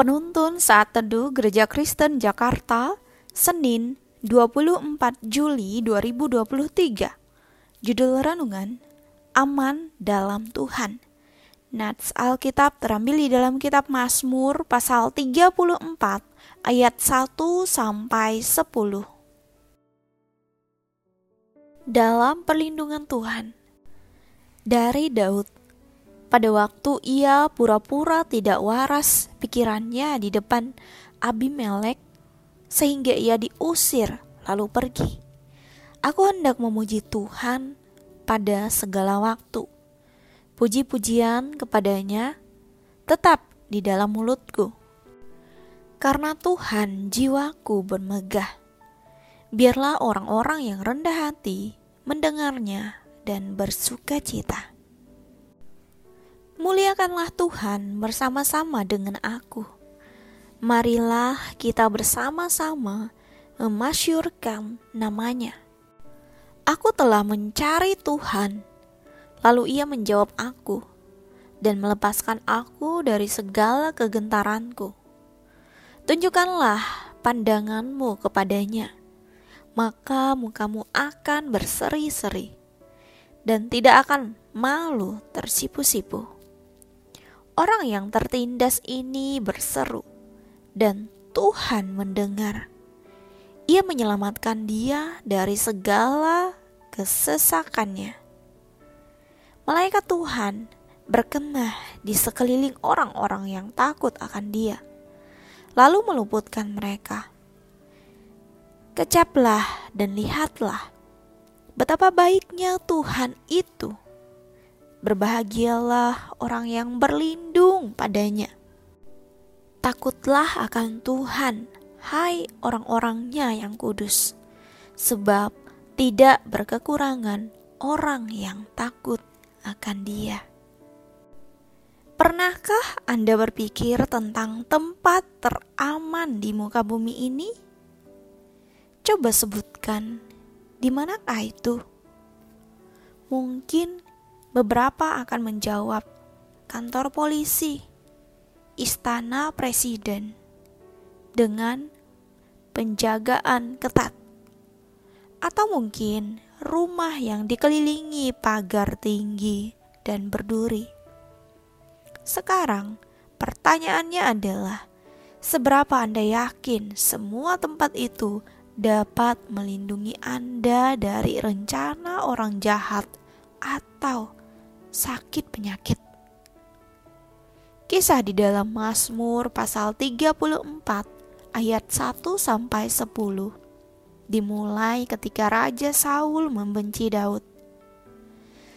Penuntun Saat Teduh Gereja Kristen Jakarta, Senin 24 Juli 2023. Judul Renungan, Aman dalam Tuhan. Nats Alkitab terambil di dalam kitab Mazmur pasal 34 ayat 1 sampai 10. Dalam perlindungan Tuhan. Dari Daud pada waktu ia pura-pura tidak waras pikirannya di depan Abimelek, sehingga ia diusir lalu pergi. Aku hendak memuji Tuhan pada segala waktu. Puji-pujian kepadanya tetap di dalam mulutku. Karena Tuhan jiwaku bermegah. Biarlah orang-orang yang rendah hati mendengarnya dan bersuka cita. Muliakanlah Tuhan bersama-sama dengan aku. Marilah kita bersama-sama memasyurkan namanya. Aku telah mencari Tuhan, lalu ia menjawab aku dan melepaskan aku dari segala kegentaranku. Tunjukkanlah pandanganmu kepadanya, maka mukamu akan berseri-seri dan tidak akan malu tersipu-sipu. Orang yang tertindas ini berseru, dan Tuhan mendengar. Ia menyelamatkan dia dari segala kesesakannya. Malaikat Tuhan berkenah di sekeliling orang-orang yang takut akan dia, lalu meluputkan mereka. Kecaplah dan lihatlah betapa baiknya Tuhan itu Berbahagialah orang yang berlindung padanya. Takutlah akan Tuhan, hai orang-orangnya yang kudus, sebab tidak berkekurangan orang yang takut akan Dia. Pernahkah Anda berpikir tentang tempat teraman di muka bumi ini? Coba sebutkan, di manakah itu? Mungkin Beberapa akan menjawab, kantor polisi, istana presiden, dengan penjagaan ketat. Atau mungkin rumah yang dikelilingi pagar tinggi dan berduri. Sekarang, pertanyaannya adalah, seberapa Anda yakin semua tempat itu dapat melindungi Anda dari rencana orang jahat atau sakit penyakit. Kisah di dalam Mazmur pasal 34 ayat 1 sampai 10 dimulai ketika Raja Saul membenci Daud.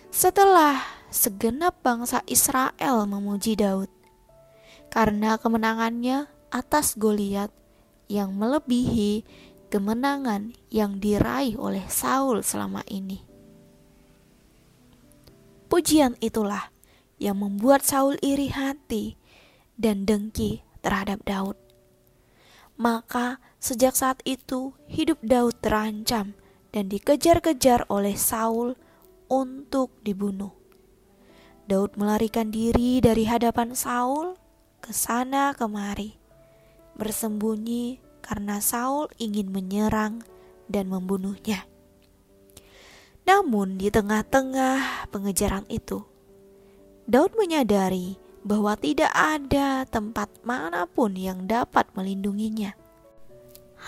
Setelah segenap bangsa Israel memuji Daud karena kemenangannya atas Goliat yang melebihi kemenangan yang diraih oleh Saul selama ini. Pujian itulah yang membuat Saul iri hati dan dengki terhadap Daud. Maka sejak saat itu hidup Daud terancam dan dikejar-kejar oleh Saul untuk dibunuh. Daud melarikan diri dari hadapan Saul ke sana kemari, bersembunyi karena Saul ingin menyerang dan membunuhnya. Namun, di tengah-tengah pengejaran itu, Daud menyadari bahwa tidak ada tempat mana pun yang dapat melindunginya.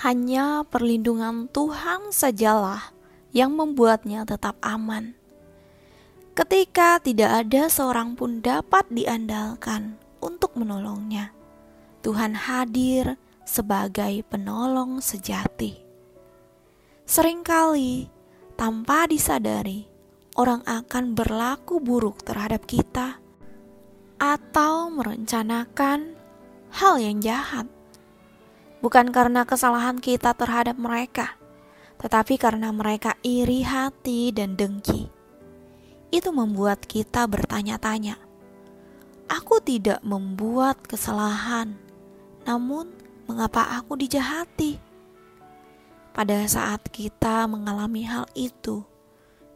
Hanya perlindungan Tuhan sajalah yang membuatnya tetap aman. Ketika tidak ada seorang pun dapat diandalkan untuk menolongnya, Tuhan hadir sebagai penolong sejati. Seringkali tanpa disadari, orang akan berlaku buruk terhadap kita atau merencanakan hal yang jahat. Bukan karena kesalahan kita terhadap mereka, tetapi karena mereka iri hati dan dengki. Itu membuat kita bertanya-tanya, "Aku tidak membuat kesalahan, namun mengapa aku dijahati?" Pada saat kita mengalami hal itu,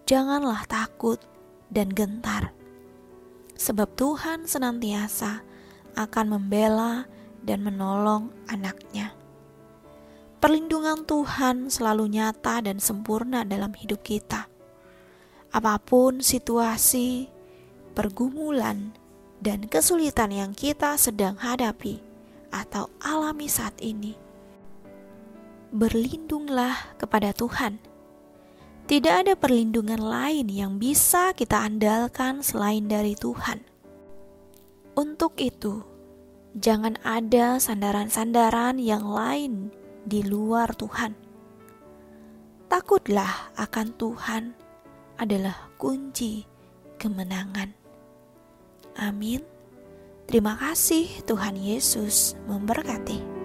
janganlah takut dan gentar, sebab Tuhan senantiasa akan membela dan menolong anaknya. Perlindungan Tuhan selalu nyata dan sempurna dalam hidup kita. Apa pun situasi, pergumulan, dan kesulitan yang kita sedang hadapi atau alami saat ini, berlindunglah kepada Tuhan. Tidak ada perlindungan lain yang bisa kita andalkan selain dari Tuhan. Untuk itu, jangan ada sandaran-sandaran yang lain di luar Tuhan. Takutlah akan Tuhan adalah kunci kemenangan. Amin. Terima kasih, Tuhan Yesus memberkati.